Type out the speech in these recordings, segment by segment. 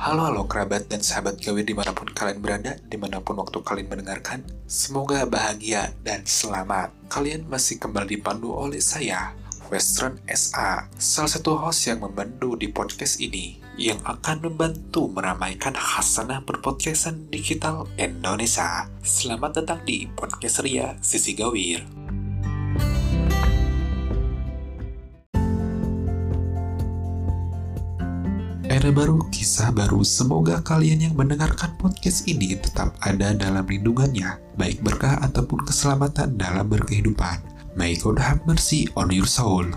Halo halo kerabat dan sahabat gawe di mana pun kalian berada, di mana pun waktu kalian mendengarkan, semoga bahagia dan selamat. Kalian masih kembali dipandu oleh saya, Western SA, salah satu host yang membantu di podcast ini, yang akan membantu meramaikan hasanah berpodcastan digital Indonesia. Selamat datang di Podcast Ria Sisi Gawir. Era baru, kisah baru. Semoga kalian yang mendengarkan podcast ini tetap ada dalam lindungannya, baik berkah ataupun keselamatan dalam berkehidupan. May God have mercy on your soul.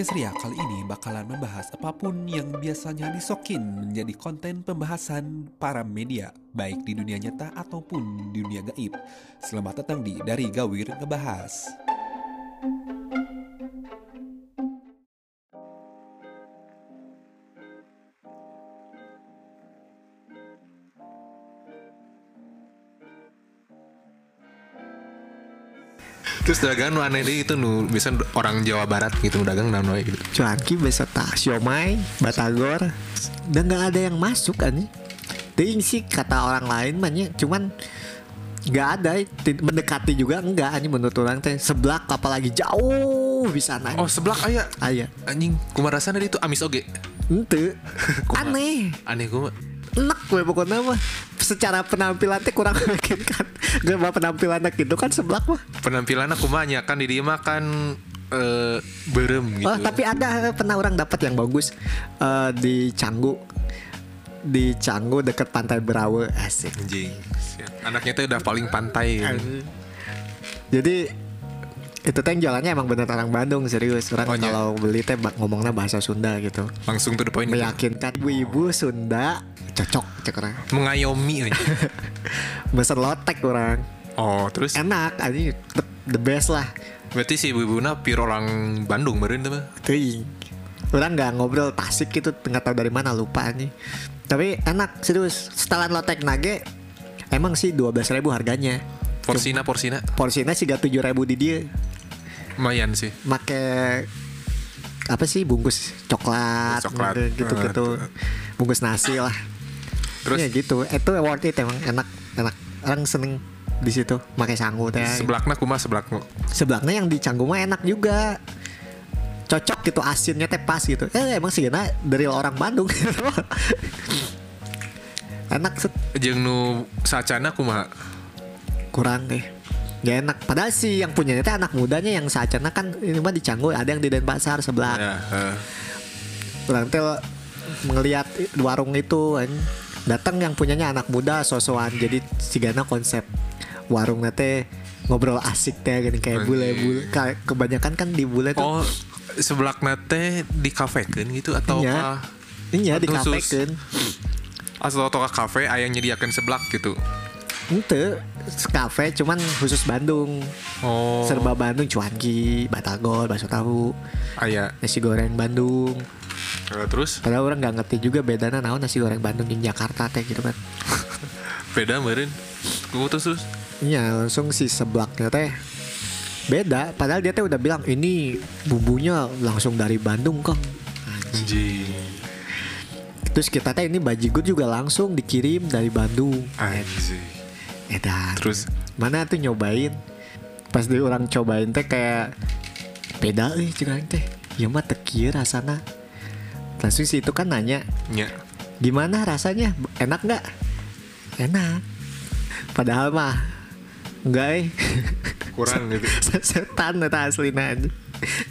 Podcast Ria kali ini bakalan membahas apa pun yang biasanya disokin menjadi konten pembahasan para media, baik di dunia nyata ataupun di dunia gaib. Selamat datang di Dari Gawir Ngebahas. Terus dagang nu aneh deh itu nu bisa orang Jawa Barat gitu nu dagang naon wae gitu. cuanki beserta siomay, batagor, dan nggak ada yang masuk kan Ting sih kata orang lain banyak, cuman nggak ada. Ti- mendekati juga enggak ini menurut orang teh. Seblak apalagi jauh bisa naik. Oh, seblak aya. aya. Anjing, kumaha rasana itu? Amis oge. ente. Aneh. Aneh kumaha. Enak gue pokoknya mah secara penampilan teh kurang meyakinkan gak mah penampilannya gitu kan seblak mah Penampilanna kumaha nya kan di dieu mah kan eh berem gitu. Oh, tapi ada pernah orang dapat yang bagus eh, di Canggu. Di Canggu deket Pantai Berawe asik. anjing. Anaknya tuh udah paling pantai. gitu. Jadi itu teh jalannya emang bener orang Bandung serius. Orang Oh, kalau beli teh ngomongnya bahasa Sunda gitu. Langsung to the point. gitu. Meyakinkan ibu-ibu Sunda cocok cek orang. Mengayomi anjing. Mesen lotek orang. Oh, terus Enak, ini the, the best lah. berarti si ibu-ibuna pure orang Bandung teh mah. Teuing. Orang nggak ngobrol Tasik gitu, nggak tahu dari mana lupa nih. Tapi enak serius. Setelan lotek nage emang sih 12.000 ribu harganya. Porsina porsina Porsinya sih gak 7.000 ribu di dia. Lumayan sih. Make apa sih bungkus coklat, Coklat. gitu gitu, Ah, bungkus nasi lah. Terus ya gitu, itu worth it emang enak enak. Orang seneng di situ pakai sanggu teh. sebelakna kumaha sebelakna? Sebelahnya yang di Canggu mah enak juga. Cocok gitu asinnya teh pas gitu. Eh emang sih dari orang Bandung. enak set Jeung nu sacana kumaha? kurang deh. Gak enak. Padahal sih yang punyanya teh anak mudanya yang sacana kan ini mah di Canggu ada yang di Denpasar sebelah. Ya, eh. Orang teh ngelihat warung itu kan datang yang punyanya anak muda sosokan jadi sigana konsep warung teh ngobrol asik teh gini kayak bule-bule kayak kebanyakan kan di bule tuh Oh, sebelakna teh di kafe kan gitu atau Iya. apa? Iya di kafe kan Atau ke kafe ayah nyediakan seblak gitu. Ente kafe cuman khusus Bandung Oh. Serba Bandung cuanki, batagor, bakso tahu Ayah. Nasi goreng Bandung Eh, terus Padahal orang nggak ngerti juga bedanya naon nasi goreng Bandung di Jakarta teh gitu kan beda meren. Gue terus terus. Iya langsung si seblaknya teh Beda Padahal dia teh udah bilang Ini bumbunya langsung dari Bandung kok Anjing. Terus kita teh ini bajigur juga langsung dikirim dari Bandung Anjing. Edan. Terus? Mana tuh nyobain? Pas di orang cobain teh kayak Beda eh cik teh. Ya mah tekir rasana. Langsung si itu kan nanya nya. Gimana rasanya? Enak nggak? Enak. Padahal mah Enggak eh kurang gitu. Setan eta aslina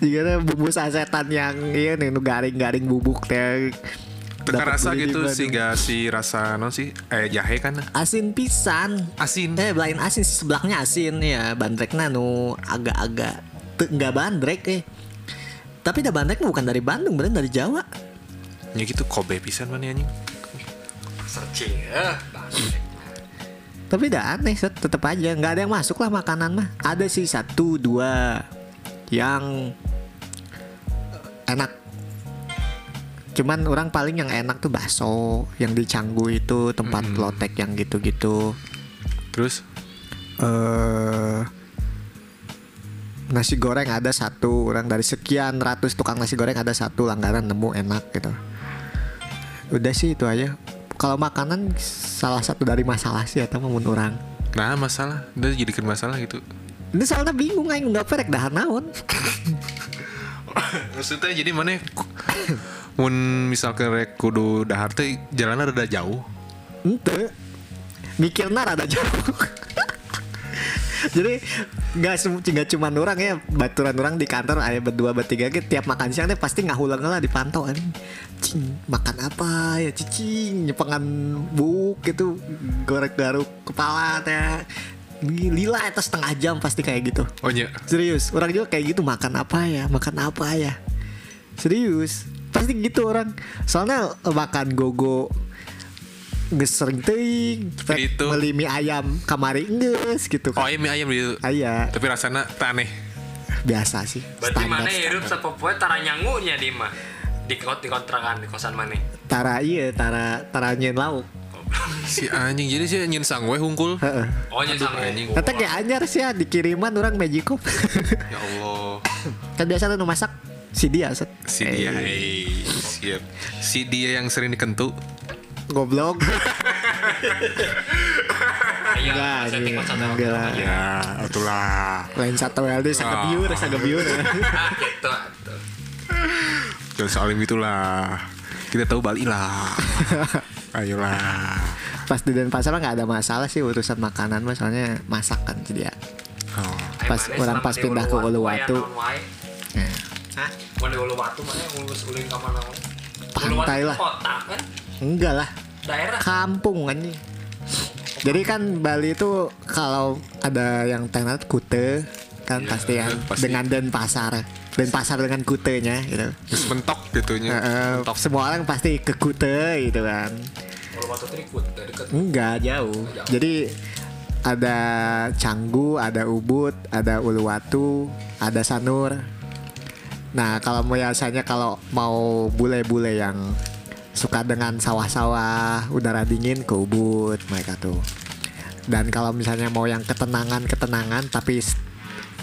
Jika bumbu sasetan yang Iya nih nu garing-garing bubuk teh Teka rasa gitu sih gak si rasa non sih eh jahe kan? Asin pisan. Asin. Eh belain asin sebelahnya asin ya. Bandreknya nu agak-agak nggak bandrek eh. Tapi dah bandrek bukan dari Bandung bener dari Jawa. Ya gitu kobe pisan mana anjing. tapi dah aneh set tetep aja nggak ada yang masuk lah makanan mah. Ada sih satu dua yang eh, enak cuman orang paling yang enak tuh bakso yang di Canggu itu tempat Mm. lotek yang gitu-gitu. Terus? Eh nasi goreng ada satu orang dari sekian ratus tukang nasi goreng ada satu langganan nemu enak gitu. Udah sih itu aja. Kalau makanan salah satu dari masalah sih atau mau orang. Nah masalah, udah jadikan masalah gitu. ini soalnya bingung aing nggak perek dahar naon Maksudnya jadi mana? Mun misalkan rek kudu dahar teh jalannya rada jauh. ente mikirnya rada jauh. Jadi nggak nggak cuma orang ya baturan orang di kantor ayah berdua bertiga gitu. Tiap makan siang pasti ngahulang lah dipantau kan. Cing makan apa ya cicing nyepengan buk gitu. Gorek garuk kepala teh. Li- lila itu setengah jam pasti kayak gitu. Oh iya. serius orang juga kayak gitu makan apa ya makan apa ya serius pasti gitu orang soalnya eh, makan gogo ngesering teuing rek Gitu. beli mie ayam kamari nges gitu Oh kan iya mie ayam gitu. Aya, Tapi rasanya aneh. biasa sih Berarti mana standar, hidup standar. sepopoe tara nyangunya di mah di kot di kontrakan di kosan mana tara iya tara tara nyen lauk Si anjing jadi sih nyen sangwe hungkul. Heeh. oh nyesang anjing Kata kayak anyar sih ya dikiriman orang Magicom Ya Allah. kan biasa tuh masak si dia set Si dia, eh, siap. Si dia yang sering dikentu. goblok Enggak, Enggak lah. Ya, itulah. lain satu LD sangat biur sangat biur ah gitu. Jangan saling gitulah. Kita tahu Bali lah. Ayolah. pas di Denpasar nggak ada masalah sih urusan makanan mah soalnya masak kan sih dia Oh. Pas orang pas pindah ke Uluwatu? Nah, Hah? Mana Uluwatu mana ulus ulin ka mana? Pantai Uluwatu lah. Kota kan? enggak lah Daerah. kampung kan nih jadi kan Bali itu kalau ada yang tenat kute kan pasti kan pasti. dengan Denpasar Denpasar dengan kutenya gitu Terus mentok gitunya. Heeh, mentok. semua orang pasti ke kute gitu kan Uluwatu deket. enggak jauh jadi ada Canggu ada Ubud ada Uluwatu ada Sanur nah kalau biasanya kalau mau bule-bule yang suka dengan sawah-sawah udara dingin ke Ubud mereka tuh. Dan kalau misalnya mau yang ketenangan ketenangan tapi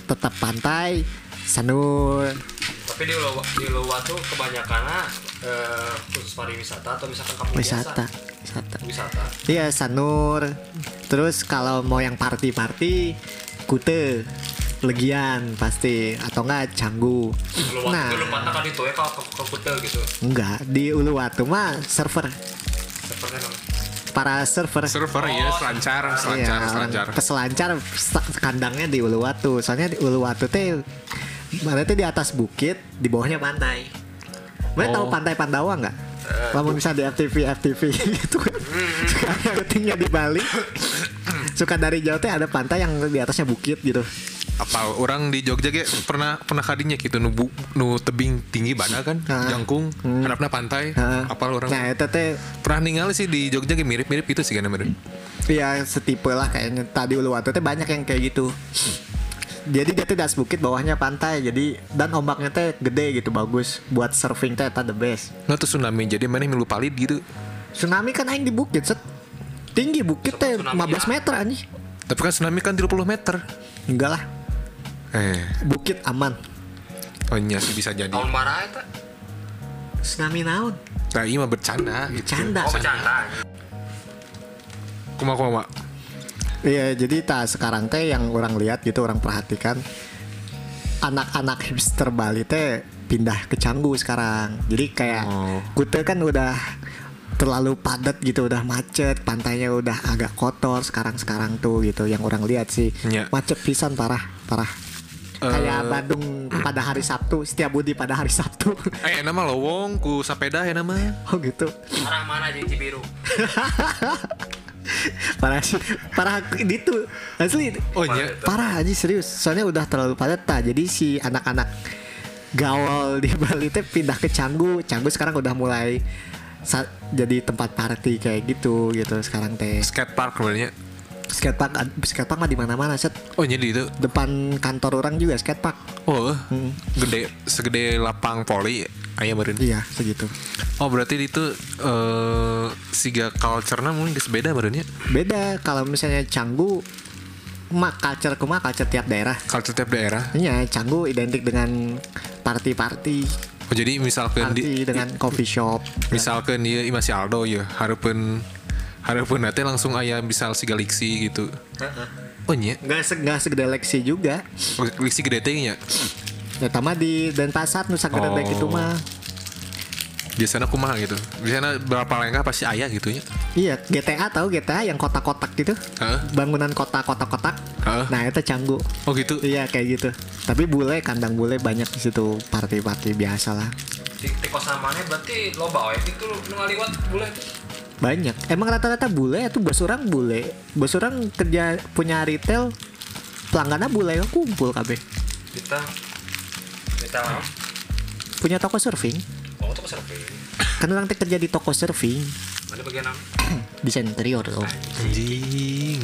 tetap pantai Sanur. Tapi di Uluwatu, di Uluwatu kebanyakan eh, khusus pariwisata atau misalkan kampung wisata biasa. wisata. Wisata. Iya Sanur. Terus kalau mau yang party-party Kute Legian pasti. Atau enggak Canggu. Uluwatu Nah. belum patah kan itu ya kalau ke, ke gitu. Enggak Di Uluwatu mah server. Namanya. Para server. Server ya, selancar, selancar, Iya, selancar. Peselancar sa- kandangnya di Uluwatu. Soalnya di Uluwatu teh Mana tuh di atas bukit Di bawahnya pantai. Mana tahu Oh. pantai Pandawa nggak? Kamu bisa di FTV FTV gitu kan. Yang tinggal di Bali. Suka dari jauh teh ada pantai yang di atasnya bukit gitu Apa orang di Jogja ge pernah pernah kadinya gitu nu bu- nu tebing tinggi badak kan, Ah. jangkung, harapna pantai. Heeh. Apal orang Nah itu teh pernah ningali sih di Jogja ge mirip-mirip gitu sih kan meren. ya setipe lah kayaknya Tadi Uluwatu teh banyak yang kayak gitu jadi dia tuh di atas bukit bawahnya pantai jadi dan ombaknya teh gede gitu bagus buat surfing teh eta the best Nah tuh tsunami jadi mana milu palit gitu. tsunami kan aing di bukit set tinggi bukit teh Tsunami 15 ya. meter anjing Tapi kan tsunami kan 30 meter. enggak lah Eh, bukit aman oh iya sih bisa jadi. Tahun marah itu. tsunami naon Nah, iya mah bercanda gitu. canda Oh bercanda. Kuma kuma. Iya, jadi tak sekarang teh yang orang lihat gitu orang perhatikan anak-anak hipster Bali teh pindah ke Canggu sekarang. Jadi kayak Oh. Kute kan udah terlalu padat gitu, udah macet, pantainya udah agak kotor sekarang-sekarang tuh gitu yang orang lihat sih. Iya. Macet pisan parah, parah. Kayak Bandung pada hari Sabtu, setiap Budi pada hari Sabtu. Eh, nama lowong ku sepeda ya nama. oh gitu. Arah mana jadi Cibiru? Parah sih, parah gitu. Asli. Oh iya. Parah aja serius. Soalnya udah terlalu padat ta. Jadi si anak-anak gaul di Bali teh pindah ke Canggu. Canggu sekarang udah mulai jadi tempat party kayak gitu gitu sekarang teh. Skate park sebenarnya. Skatepark skatepark mah di mana-mana set. Oh jadi itu. Depan kantor orang juga skatepark. Oh, Hmm. gede segede lapang poli aya meureun. Iya, segitu. Oh, berarti itu eh siga culture-na mungkin beda meureun ya. Beda kalau misalnya Canggu mak culture kumah culture tiap daerah Culture tiap daerah. Iya, canggu identik dengan party-party, Oh, jadi misalkan party di, dengan coffee shop. misalkan dia masih Aldo ya harapan harapan nanti langsung ayah misal si Galaxy gitu. Oh nya, Nggak se nggak segede Lexi juga. Galaxy gede teh nya. Ya tama di Denpasar Nusa Tenggara Oh. gitu mah. Biasanya kumaha gitu. Biasanya berapa lengkah pasti ayah gitu ya. Iya, GTA tahu GTA yang kotak-kotak gitu. Heeh. Bangunan kota kotak-kotak. Heeh. Nah, itu canggu. Oh gitu. Iya, kayak gitu. Tapi bule, kandang bule banyak di situ party-party biasa lah. di, di kosan mana berarti loba we itu ngaliwat bule Banyak. Emang rata-rata bule itu bos orang bule. Bos orang kerja punya retail pelanggannya bule kumpul kabeh. kita kita Punya toko surfing. oh tuh survei Kan orang teh kerja di toko surfing mana bagian apa desain interior tuh. Anjing.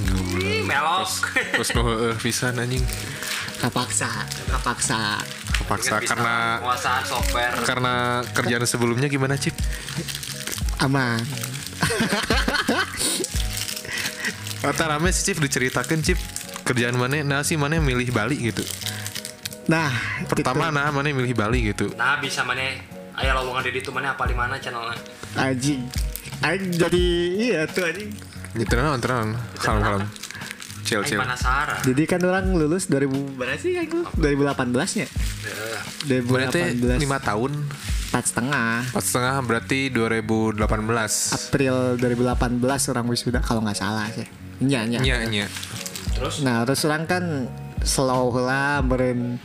melok Terus nu heueuh pisan anjing. Kapaksa, kapaksa. Paksa Dengan bisa karena karena kerjaan sebelumnya gimana Cip? Aman. Rata rame sih Cip diceritakan Cip kerjaan mana nah sih mana milih Bali gitu. Nah, Pertama gitu. nah mana milih Bali gitu. nah bisa mana ayah lowongan di itu mana apa di mana channelnya anjing. Anjing jadi iya tuh anjing. Tenan tenan. Kalem kalem. Chill Aing chill. penasaran Jadi kan orang lulus 2000 berapa sih aku? 2018 nya. Ya, Berarti 2018 lima tahun. empat setengah Empat setengah berarti 2018. April 2018 orang wisuda kalau nggak salah sih. Nya nya. Nya nya. terus Nah terus orang kan slow lah beren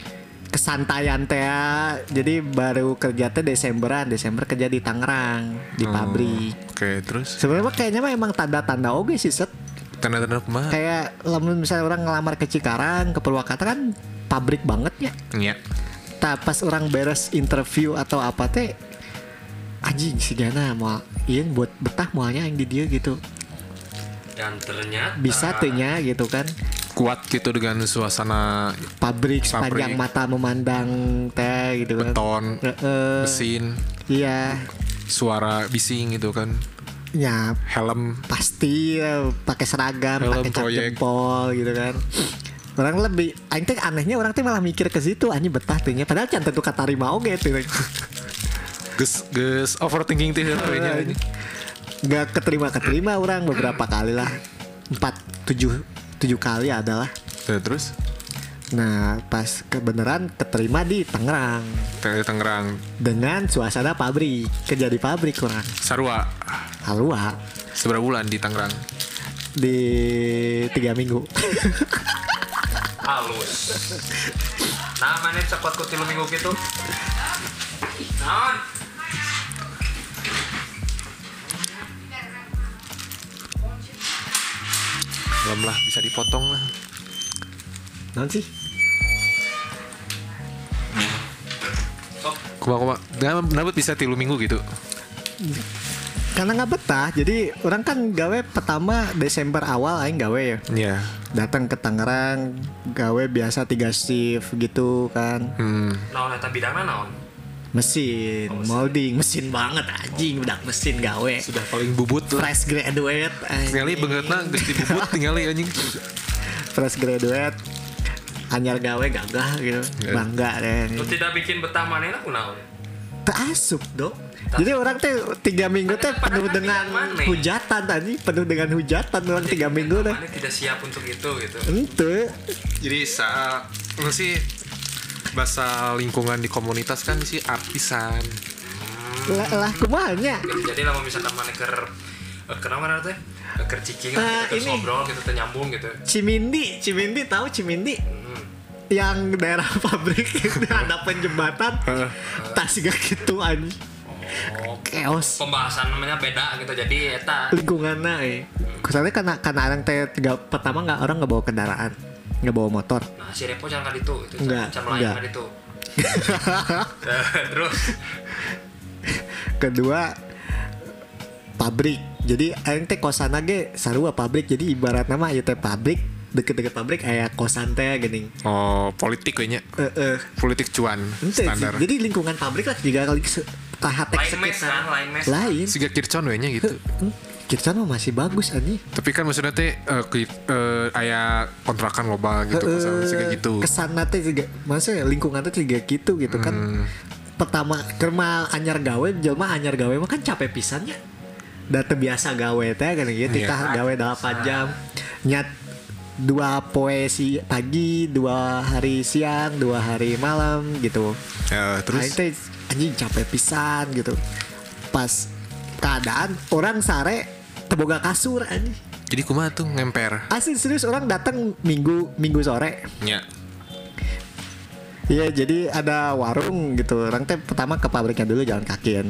kesantaian teh ya. jadi baru kerja teh Desemberan Desember kerja di Tangerang di Oh, pabrik Oke terus sebenarnya kayaknya mah emang tanda-tanda oke sih set tanda-tanda kumaha? kayak misalnya orang ngelamar ke Cikarang ke Purwakarta kan pabrik banget ya Nya. Tak pas orang beres interview atau apa teh anjing si Gana mau iya buat betah mualnya yang di dia gitu dan ternyata bisa tehnya gitu kan Kuat gitu dengan suasana pabrik sepanjang Pabrik. mata memandang teh gitu kan beton, Heeh. mesin, iya suara bising gitu kan. ya Helm pasti ya, pakai seragam Helm pakai cap proyek. jempol gitu kan orang lebih aing teh anehnya orang teh malah mikir ke situ anjing betah tehnya padahal can tentu kata terima oge tuh gus gus overthinking tuh ya ini. nggak keterima keterima orang beberapa kali lah. Empat tujuh tujuh kali adalah Tuh, terus? Nah pas kebenaran keterima di Tangerang. Teng- Tangerang. Dengan suasana pabrik kerja di pabrik orang. Sarua. Halua seberapa bulan di Tangerang? di tiga minggu halus nah mana kuat kuat tilu minggu gitu non Belum lah bisa dipotong lah. non sih sok Kuma kuma. Kenapa bisa tilu minggu gitu? Karena nggak betah jadi orang kan gawe pertama Desember awal aing gawe ya Iya. datang ke Tangerang gawe biasa tiga shift gitu kan Hmm. naon eta bidangna naon mesin molding mesin banget anjing udah mesin gawe Sudah paling bubut lah. fresh graduate anjing. Tinggali bengetna geus dibubut tinggali anjing. fresh graduate anyar gawe gagah gitu Ya. bangga deh lu tidak bikin betah mana aku naon asup dong jadi orang teh tiga minggu teh penuh dengan kan mana? hujatan tadi. Penuh dengan hujatan orang tiga minggu teh. Mana tidak siap untuk itu gitu. Ente. Jadi saat lu sih bahasa lingkungan di komunitas kan sih artisan. lah lah kumanya jadi lama misalkan mana ker eh, kenapa mana teh? Eh, ker cicing Ah, kita ngobrol gitu nyambung gitu. Cimindi Cimindi tahu Cimindi? Hmm. Yang daerah pabrik itu ada penjembatan tas gak gitu anjing. Oh chaos. pembahasan namanya beda gitu jadi eta. Lingkungannya eh. Kesannya karena karena orang teh nggak- pertama nggak orang nggak bawa kendaraan nggak bawa motor. Nah si Repo jangan kan itu itu Enggak, jangan kan itu. Terus? Kedua pabrik. Jadi aing teh kosan ge sarua pabrik jadi ibarat nama ya teh pabrik deket-deket pabrik aya kosan teh gini Oh, politik kayaknya. eh eh Politik cuan ente standar. jadi lingkungan pabrik lah juga kali se- tahatek lain mes kan sekitar lain mes lain Siga kircon we nya gitu. kita mah masih bagus ani Tapi kan maksudnya teh eh, ki- eh, aya kontrakan loba gitu Eh, kesan kayak gitu. ke sana teh juga maksudnya lingkungan teh juga gitu gitu kan Hmm. pertama kerma anyar gawe jelma anyar gawe mah kan capek pisannya udah terbiasa gawe teh kan gitu Iya. kita gawe 8 jam nyat dua poesi pagi dua hari siang dua hari malam gitu. Ya, terus? Aing teh anjing capek pisan gitu. Pas keadaan orang sare teboga kasur anjing. Jadi kumaha tuh ngemper. asli serius orang datang minggu minggu sore. Ya. Iya jadi ada warung gitu. Orang teh pertama ke pabriknya dulu jalan kaki kan.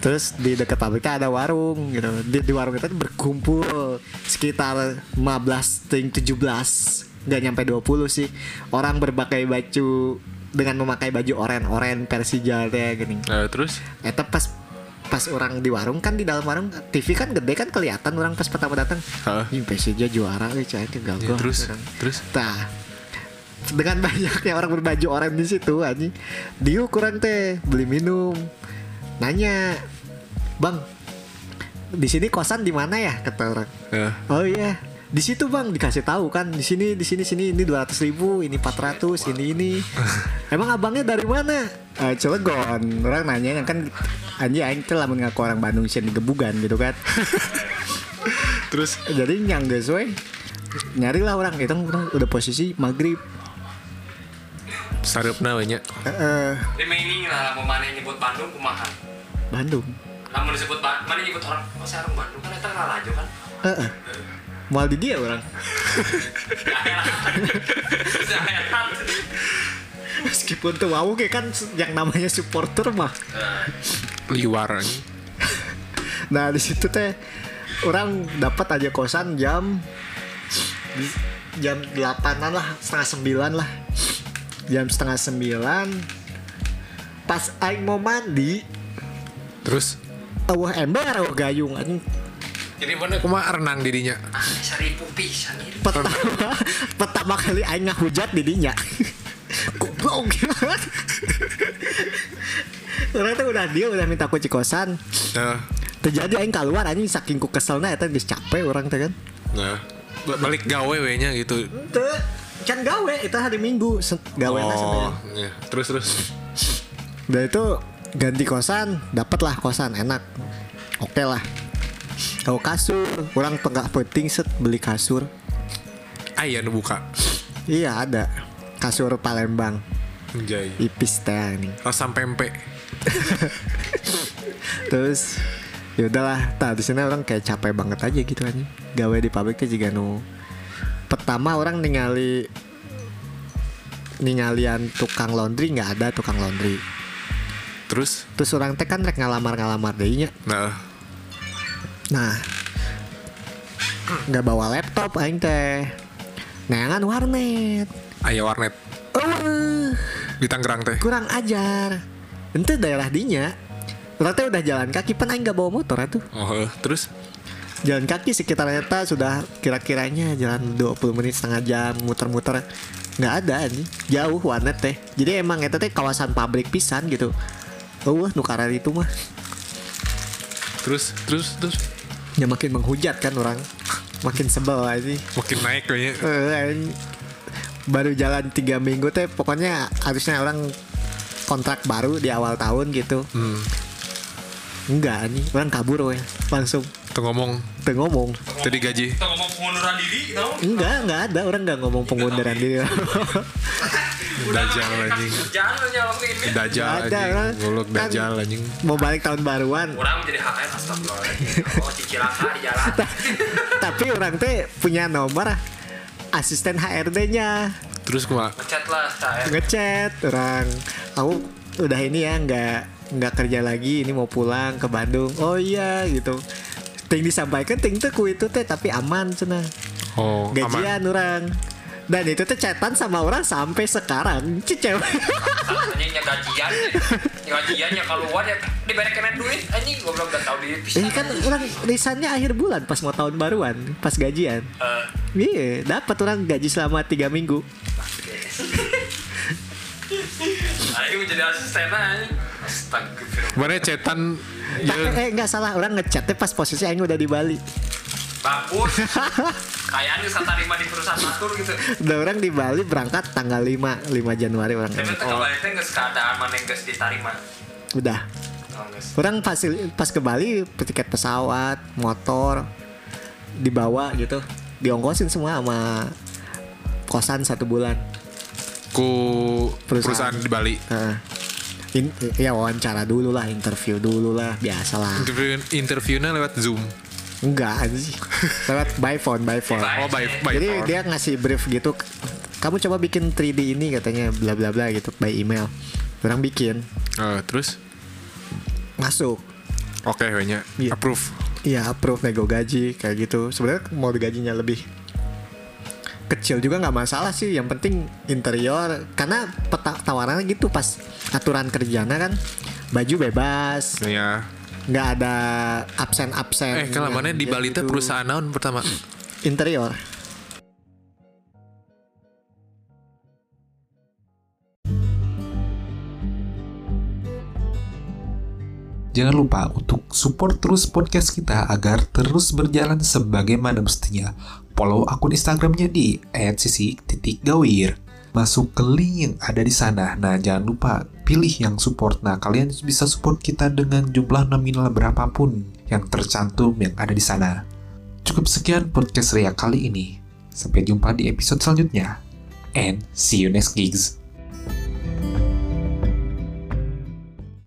Terus di dekat pabriknya ada warung gitu. Di, di warung itu berkumpul Sekitar 15 ting 17 Gak nyampe 20 sih Orang berbagai baju Dengan memakai baju oren-oren Persija teh gini Eh, terus Eta pas pas orang di warung kan di dalam warung TV kan gede kan kelihatan orang pas pertama datang. Heeh. Ih Persija juara euy cai Ya, gagah. terus orang. terus Nah, dengan banyaknya orang berbaju oranye di situ anjing. Dia kurang teh beli minum. Nanya, "Bang, di sini kosan di mana ya?" kata orang. Eh, Oh iya, di situ bang dikasih tahu kan di sini di sini sini ini 200 ribu ini 400 ini ini. Emang abangnya dari mana? Eh Cilegon orang nanya yang kan anjing aing teh lamun ngaku orang Bandung sih Gebugan gitu kan. Terus? Jadi nyangges we nyari lah orang itu orang udah posisi maghrib. Sarepna we nya. Eh, eh, Di meaning lah mau mana yang nyebut Bandung kumaha. Bandung Namun disebut Ba- mana nyebut orang oh saya orang Bandung kan eta ngalajo kan. Eh, eh. Mal di dia orang meskipun tuh wow kayak kan yang namanya supporter mah liwar anjing. Nah di situ teh orang dapat aja kosan jam jam delapanan lah setengah sembilan lah jam setengah sembilan pas aing mau mandi Terus awah ember awah gayung anjing jadi mana kumaha renang dirinya? Ah, seribu pisan pertama pertama kali aing ngahujat di dinya goblok orang tuh udah dia udah minta kunci kosan Nah, terjadi aing keluar anjing saking ku keselnya eta geus capek orang teh kan nah balik gawe we nya gitu. Ente, kan gawe itu hari Minggu gawe lah Oh, sebenarnya. iya. terus terus. Udah itu ganti kosan, dapet lah kosan enak. Oke lah. Tahu kasur, orang tengah penting set beli kasur. Aya nu buka. Iya ada. Kasur Palembang, Anjay. ipis teh ini. Rasa pempek. Terus ya udahlah, tak di sini orang kayak capek banget aja gitu kan. Gawe di pabriknya juga nu. Pertama orang ningali ningalian tukang laundry nggak ada tukang laundry. Terus? Terus orang teh kan rek ngalamar-ngalamar deh nah. Nah. Nggak bawa laptop aing teh. Neangan warnet. Aya warnet. Oh di Tangerang teh. kurang ajar. Ente daerah dinya Orang teh udah jalan kaki Pan aing nggak bawa motor atuh. Oh, terus? Jalan kaki sekitar eta sudah kira-kiranya jalan 20 menit setengah jam muter-muter. Nggak ada nih jauh warnet teh. Jadi emang eta teh kawasan pabrik pisan gitu oh nukaran itu mah. Terus terus terus. Ya makin menghujat kan orang. Makin sebel aja makin naik kayaknya. Eh, baru jalan tiga minggu teh pokoknya harusnya orang kontrak baru di awal tahun gitu. Hmm. enggak nih orang kabur we langsung. Tuh ngomong. Tuh ngomong. Tadi gaji. Kita ngomong pengunduran diri, tau? enggak enggak ada. Orang nggak ngomong pengunduran diri Dajal anjing. Jangan nyolong ini. Dajal anjing. Golok Kan- dajal anjing. mau balik tahun baruan Orang menjadi HKN astagfirullahaladzim. Oh, cicilaka di jalan. tapi orang teh punya nomor asisten HRD-nya Terus kumaha? Ngechat lah, saya. ngechat orang aku udah ini ya nggak nggak kerja lagi ini mau pulang ke Bandung oh iya gitu ting disampaikan ting tuh ku itu teh tapi aman cina Oh, aman. gajian orang dan itu tuh chatan sama orang sampai sekarang. Cewek. Anjing nya gajian. Nya gajian nya keluar ya. Diberi kena duit anjing. Goblok gak tahu diri pisan. ini kan orang risannya akhir bulan pas mau tahun baruan pas gajian. Eh, iya dapat orang gaji selama tiga minggu. Ayo menjadi asisten anjing. Astagfirullah. Mana cetan? Nah, ya eh nggak salah orang ngechatnya pas posisi Aing udah di Bali Bagus. Kayaknya saya terima di perusahaan atur gitu. udah orang di Bali berangkat tanggal 5 5 Januari orang Tapi itu kembali teh nggak keadaan mana yang geus diterima. udah Oh, orang fasil pas ke Bali tiket pesawat motor dibawa gitu diongkosin semua sama kosan satu bulan ku Perusahaan. perusahaan di Bali. Heeh. In- ya wawancara dulu lah interview dulu lah biasa lah Interview interviewnya lewat Zoom. Enggak sih lewat by phone by phone Oh, by by jadi phone. dia ngasih brief gitu kamu coba bikin 3D ini katanya bla bla bla gitu by email orang bikin Eh, terus masuk oke banyak Iya. approve. Iya approve nego gaji kayak gitu. Sebenarnya mau gajinya lebih kecil juga nggak masalah sih. Yang penting interior karena peta tawarannya gitu pas aturan kerjanya kan baju bebas, Ya. Nggak ada absen absen. Eh, kalau mana di Bali teh perusahaan naon pertama? interior. Jangan lupa untuk support terus podcast kita agar terus berjalan sebagaimana mestinya. Follow akun Instagramnya di @sisi.gawir. Masuk ke link yang ada di sana. Nah, jangan lupa pilih yang support. Nah, kalian bisa support kita dengan jumlah nominal berapapun yang tercantum yang ada di sana. Cukup sekian podcast Ria kali ini. Sampai jumpa di episode selanjutnya. And see you next gigs.